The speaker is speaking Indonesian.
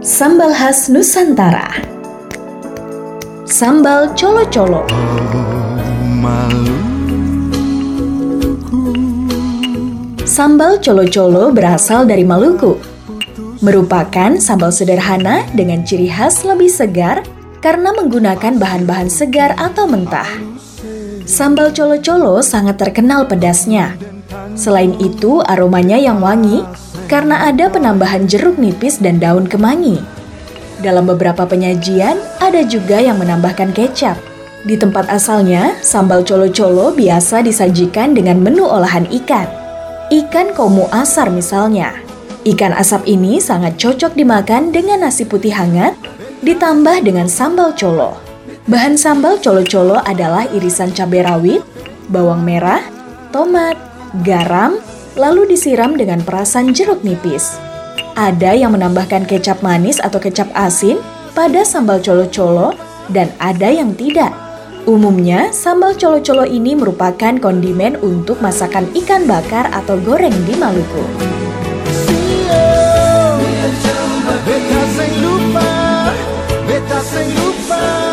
Sambal khas Nusantara Sambal colo-colo Sambal colo-colo berasal dari Maluku Merupakan sambal sederhana dengan ciri khas lebih segar karena menggunakan bahan-bahan segar atau mentah. Sambal colo-colo sangat terkenal pedasnya. Selain itu, aromanya yang wangi karena ada penambahan jeruk nipis dan daun kemangi. Dalam beberapa penyajian, ada juga yang menambahkan kecap. Di tempat asalnya, sambal colo-colo biasa disajikan dengan menu olahan ikan. Ikan komu asar misalnya. Ikan asap ini sangat cocok dimakan dengan nasi putih hangat, ditambah dengan sambal colo. Bahan sambal colo-colo adalah irisan cabai rawit, bawang merah, tomat, garam, lalu disiram dengan perasan jeruk nipis. Ada yang menambahkan kecap manis atau kecap asin pada sambal colo-colo dan ada yang tidak. Umumnya, sambal colo-colo ini merupakan kondimen untuk masakan ikan bakar atau goreng di Maluku. Beta sem lupa, beta sem lupa.